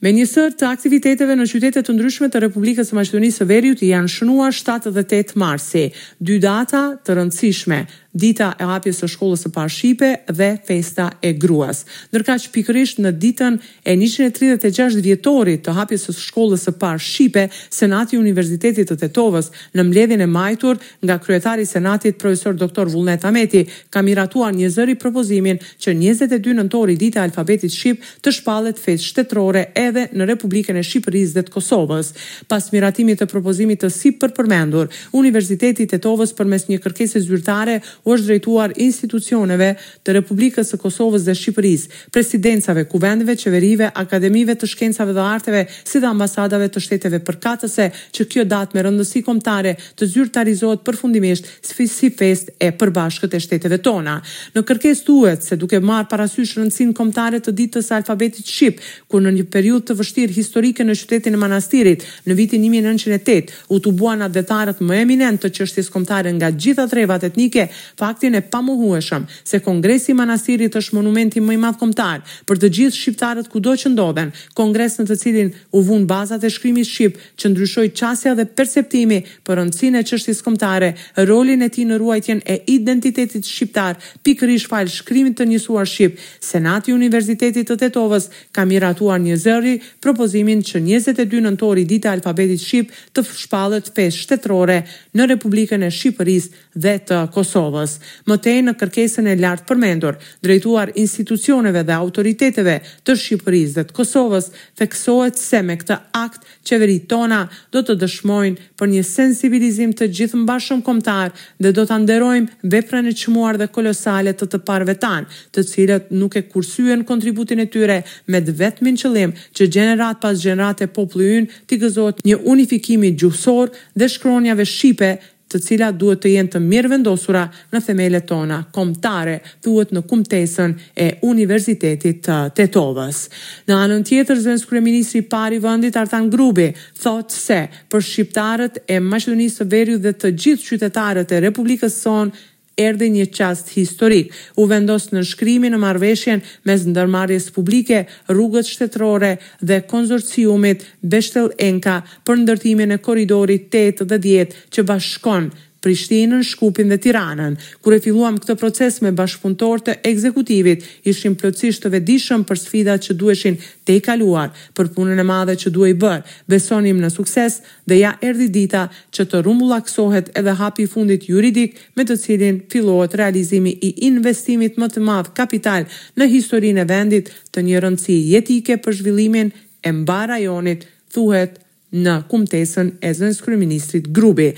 Me një sërë të aktiviteteve në qytete të ndryshme të Republikës së Maqedonisë së Veriut janë shënuar shtatë dhe tetë marsi, dy data të rëndësishme, dita e hapjes së shkollës së parë shqipe dhe festa e gruas. Ndërkaq pikërisht në ditën e njëqind e tridhjetë e gjashtë vjetorit të hapjes së shkollës së parë shqipe, Senati i Universitetit të Tetovës, në mbledhjen e mbajtur, Nga kryetari i Senatit, Profesor Doktor Vullnet Ameti, ka miratuar njëzëri propozimin që njëzet e dy nëntori Dita e Alfabetit Shqip të shpallet festë shtetërore edhe në Republikën e Shqipërisë dhe të Kosovës. Pas miratimit të propozimit të sipërpërmendur, Universiteti i Tetovës përmes një kërkese zyrtare u është drejtuar institucioneve të Republikës së Kosovës dhe Shqipërisë, Presidencave, Kuvendeve, Qeverive, Akademive të Shkencave dhe Arteve, si dhe Ambasadave të shteteve përkatëse, që kjo datë me rëndësi kombëtare të zyrtarizohet përfundimisht si festë e përbashkët e shteteve tona. Në kërkesë thuhet se duke marrë parasysh rëndësinë kombëtare të Ditës së Alfabetit Shqip, ku në një periudhë të vështirë historike në qytetin e Manastirit, në vitin një mijë e nëntëqind e tetë, u tubuan atdhetarët më eminentë të çështjes kombëtare nga gjitha trevat etnike, faktin e pamohueshëm se Kongresi i Manastirit është monumenti më i madh kombëtar për të gjithë shqiptarët kudo që ndodhen, kongres në të cilin u vunë bazat e shkrimit shqip, që ndryshoi qasja dhe perceptimi për rëndësinë e çështjes kombëtare, rolin e tij në ruajtjen e identitetit shqiptar, pikërisht falë shkrimit të njësuar shqip, Senati i Universitetit të Tetovës ka miratuar njëzëri propozimin që njëzet e dy nëntori Dita e Alfabetit Shqip të shpallet festë shtetërore në Republikën e Shqipërisë dhe të Kosovës, më tej në kërkesën e lartpërmendur, drejtuar institucioneve dhe autoriteteve të Shqipërisë dhe të Kosovës, theksohet se me këtë akt qeveritë tona do të dëshmojnë për një sensibilizim të gjithëmbarshëm kombëtar dhe do ta nderojmë veprën e çmuar dhe kolosale të të parëve tanë, të cilët nuk e kursyen kontributin e tyre me të vetmin qëllim që gjeneratë pas gjenerate populli ynë t'i gëzohet një unifikimi gjuhësor dhe shkronjave shqipe të cilat duhet të jenë të mirëvendosura në themelet tona kombëtare, thuhet në kumtesën e Universitetit të Tetovës. Në anën tjetër, zëvendëskryeministri i parë i vendit, Artan Grubi, thotë se për shqiptarët e Maqedonisë së Veriut dhe të gjithë qytetarët e Republikës sonë, erdhi një çast historik, u vendos nënshkrimi në marrëveshjen mes ndërmarrjes publike Rrugët Shtetërore dhe konsorciumit Beshtel-Enka për ndërtimin e korridorit tetë dhe dhjetë që bashkon Prishtinën, Shkupin dhe Tiranën. Kur e filluam këtë proces me bashkëpunëtorë të ekzekutivit, ishim plotësisht të vetëdijshëm për sfidat që duheshin tejkaluar, për punën e madhe që duhej bërë. Besonim në sukses, Dhe ja erdhi dita që të rrumbullaksohet edhe hapi i fundit juridik me të cilin fillohet realizimi i investimit më të madh kapital në historinë e vendit të një rëndësie jetike për zhvillimin e mbarë rajonit, thuhet në kumtesën e zëvendëskryeministrit Grubi.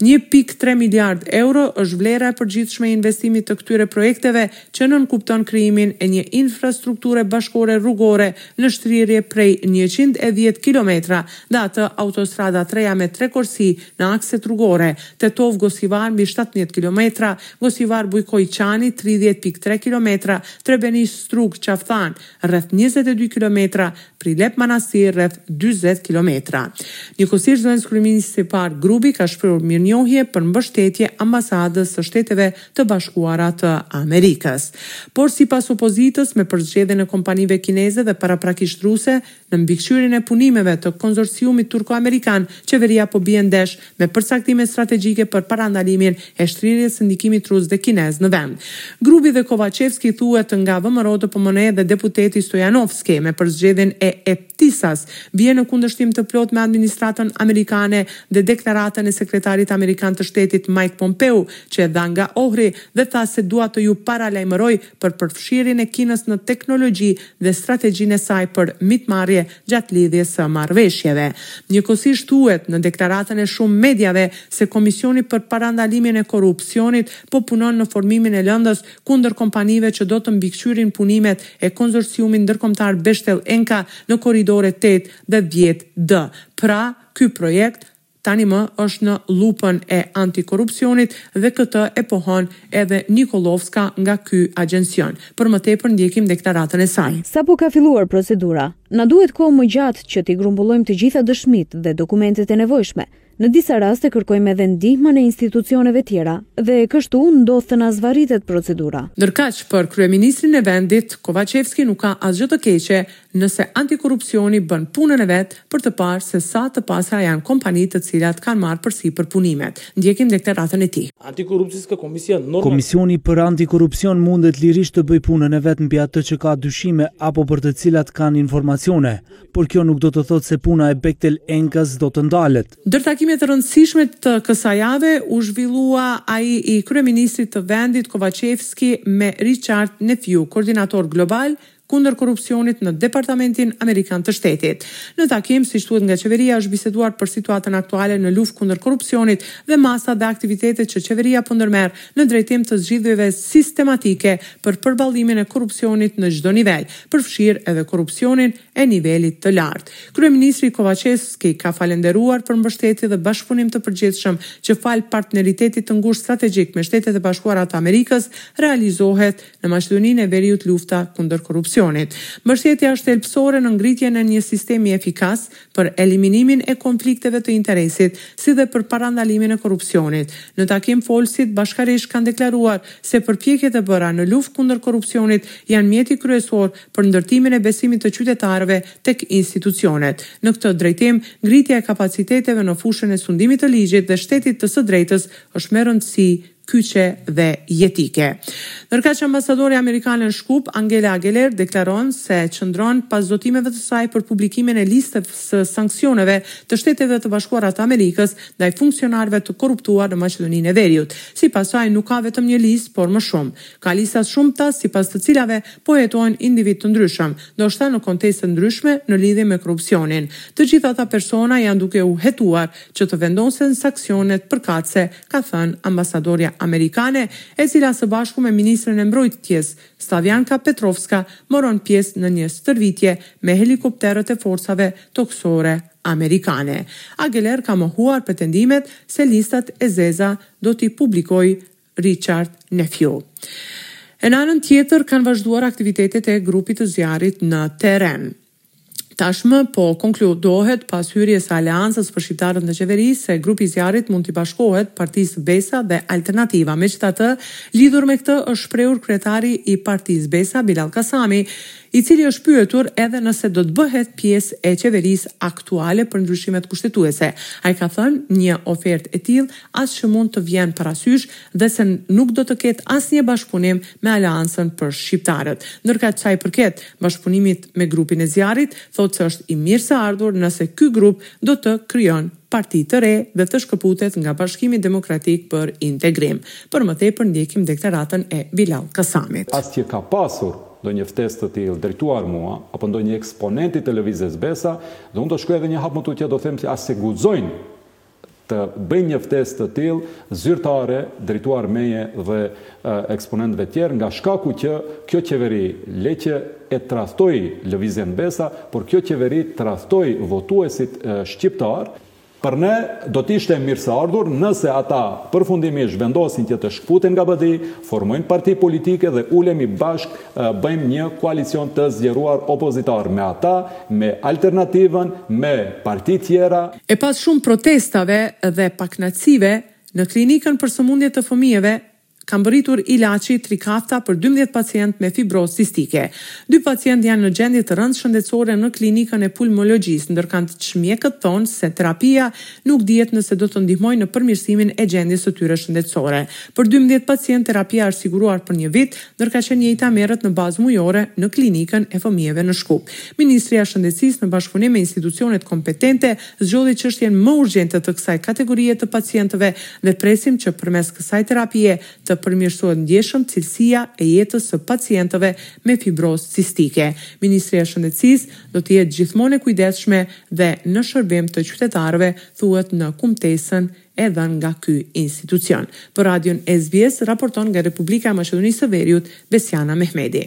Një pikë tre miliardë euro është vlera e përgjithshme e investimit të këtyre projekteve, që nënkupton krijimin e një infrastrukture bashkëkohore rrugore në shtrirje prej njëqind e dhjetë kilometra dhe atë autostrada të reja me tre korsi në akset rrugore, Tetovë-Gostivar mbi shtatëmbëdhjetë kilometra, Gostivar-Bukojçani tridhjetë pikë tre kilometra, Trebenisht-Strugë-Qafthanë rreth njëzet e dy kilometra, Prilep-Manastir rreth dyzet kilometra. Njëkohësisht zëvendëskryeministri i parë Grubi ka shprehur mirënjohje për mbështetje Ambasadës së Shteteve të Bashkuara të Amerikës. Por sipas opozitës, me përzgjedhjen e kompanive kineze dhe paraprakisht ruse në mbikëqyrjen e punimeve të konsorciumit turko-amerikan, qeveria po bie ndesh me përcaktime strategjike për parandalimin e shtrirjes së ndikimit rus dhe kinez në vend. Grubi dhe Kovaçevski thuhet nga VMRO-DPMNE dhe deputeti Stojanovski, me përzgjedhjen e e. Tisas, vjen në kundërshtim të plotë me administratën amerikane dhe deklaratën e Sekretarit amerikan të Shtetit Mike Pompeo, që e dha nga Ohri dhe tha se dua të ju paralajmëroj për përfshirjen e Kinës në teknologji dhe strategjinë e saj për mitmarrje gjatë lidhjes së marrëveshjeve. Njëkohësisht thuhet në deklaratën e shumë mediave se Komisioni për Parandalimin e Korrupsionit po punon në formimin e lëndës kundër kompanive që do të mbikëqyrin punimet e konsorciumit ndërkombëtar Bechtel-Enka në korridoret tetë dhe dhjetë D. Pra, ky projekt tani më është në llupën e antikorrupsionit dhe këtë e pohon edhe Nikollovska nga ky agjencion. Për më tepër ndjekim deklaratën e saj. Sapo ka filluar procedura, na duhet kohë më gjatë që t'i grumbullojmë të gjitha dëshmitë dhe dokumentet e nevojshme, Në disa raste kërkojmë edhe ndihmën e institucioneve tjera dhe kështu ndodh të na zvarritet procedura. Ndërkaq, për kryeministrin e vendit, Kovaçevski nuk ka asgjë të keqe nëse antikorrupsioni bën punën e vet për të parë se sa të pastra janë kompanitë të cilat kanë marrë përsipër punimet. Ndjekim deklaratën e tij. Komisioni për Antikorrupsion mundet lirisht të bëjë punën e vet mbi atë që ka dyshime apo për të cilat kanë informacione. por kjo nuk do të thotë se puna e Bechtel Enkas do të ndalet. Ndër takimet e rëndësishme të kësaj jave u zhvillua ai i kryeministrit të vendit Kovaçevski me Richard Nephew, koordinator global kundër korrupsionit në Departamentin Amerikan të Shtetit. Në takim, siç thuhet nga qeveria, është biseduar për situatën aktuale në luftë kundër korrupsionit dhe masat dhe aktivitetet që qeveria po ndërmerr në drejtim të zgjidhjeve sistematike për përballimin e korrupsionit në çdo nivel, përfshirë edhe korrupsionin e nivelit të lartë. Kryeministri Kovaçevski ka falënderuar për mbështetje dhe bashkëpunim të përgjithshëm që falë partneritetit të ngushtë strategjik me Shtetet e Bashkuara të Amerikës realizohet në Maqedoninë e Veriut lufta kundër korrupsionit. Mbështetja është thelbësore në ngritjen e një sistemi efikas, për eliminimin e konflikteve të interesit, si dhe për parandalimin e korrupsionit. Në takim folësit bashkarisht kanë deklaruar se përpjekjet e bëra në luftë kundër korrupsionit janë mjeti kryesor për ndërtimin e besimit të qytetarëve tek institucionet. Në këtë drejtim, ngritja e kapaciteteve në fushën e sundimit të ligjit dhe shtetit të së drejtës është me rëndësi kyçe dhe jetike. Ndërkaq ambasadorja amerikane në Shkup, Angela Ageler deklaron se qëndron pas zotimeve të saj për publikimin e listës së sanksioneve të Shteteve të Bashkuara të Amerikës ndaj funksionarëve të korruptuar në Maqedoninë e Veriut. Sipas saj nuk ka vetëm një listë, por më shumë. Ka lista të shumta sipas të cilave po hetohen individë të ndryshëm, ndoshta në kontekste të ndryshme në lidhje me korrupsionin. Të gjithë ata persona janë duke u hetuar që të vendosen sanksionet përkatëse ka thënë ambasadorja amerikane, e cila së bashku me ministren e Mbrojtjes, Slavjanka Petrovska, morën pjesë në një stërvitje me helikopterët e forcave tokësore amerikane. Ageler ka mohuar pretendimet se listat e zeza do t'i publikojë Richard Nephew. E në anën tjetër kanë vazhduar aktivitetet e grupit të zjarrit në terren. Tashmë po konkludohet pas hyrjes së Aleancës për Shqiptarët në Qeveri se grupi i zjarrit mund t'i bashkohet partisë Besa dhe Alternativa. Megjithatë, lidhur me këtë është shprehur kryetari i partisë Besa, Bilall Kasami, i cili është pyetur edhe nëse do të bëhet pjesë e qeverisë aktuale për ndryshimet kushtetuese. Ai ka thënë një ofertë e tillë as që mund të vjen parasysh dhe se nuk do të ketë asnjë bashkëpunim me Aleancën për Shqiptarët. Ndërkaq sa i përket bashkëpunimit me grupin e zjarrit, thotë se është i mirëseardhur nëse ky grup do të krijon parti të re dhe të shkëputet nga Bashkimi Demokratik për Integrim. Për më tepër ndjekim deklaratën e Bilall Kasamit. As që ka pasur ndonjë ftesë të tillë drejtuar mua apo ndonjë eksponenti të Lëvizjes Besa dhe unë do shkoja edhe një hap më tutje do them se as se guxojnë të bëjnë një ftesë të tillë zyrtare drejtuar meje dhe eksponentëve tjerë nga shkaku që kjo qeveri le që e tradhtoi Lëvizjen Besa, por kjo qeveri tradhtoi votuesit shqiptarë, për ne do të ishte e mirëseardhur nëse ata përfundimisht vendosin që të shkëputen nga BDI, formojnë parti politike dhe ulemi bashkë bëjmë një koalicion të zgjeruar opozitar me ata, me Alternativën, me parti tjera. E pas shumë protestave dhe pakënaqësive, në Klinikën për Sëmundje të Fëmijëve ka mbërritur ilaçi Trikafta për dymbëdhjetë pacientë me fibrozë cistike. Dy pacientë janë në gjendje të rëndë shëndetësore në Klinikën e Pulmologjisë, ndërkaq mjekët thonë se terapia nuk dihet nëse do të ndihmojë në përmirësimin e gjendjes së tyre shëndetësore. Për dymbëdhjetë pacientë terapia është siguruar për një vit, ndërkaq e njëjta merret në bazë mujore në Klinikën e Fëmijëve në Shkup. Ministria e Shëndetësisë në bashkëpunim me institucionet kompetente zgjidhi çështjen më urgjente të kësaj kategorie të pacientëve dhe presim që përmes kësaj terapie të përmirësohet ndjeshëm cilësia e jetës së pacientëve me fibrozë cistike. Ministria e Shëndetësisë do të jetë gjithmonë e kujdesshme dhe në shërbim të qytetarëve, thuhet në kumtesën e dhënë nga ky institucion. Për radion SBS raporton nga Republika e Maqedonisë së Veriut, Besiana Mehmedi.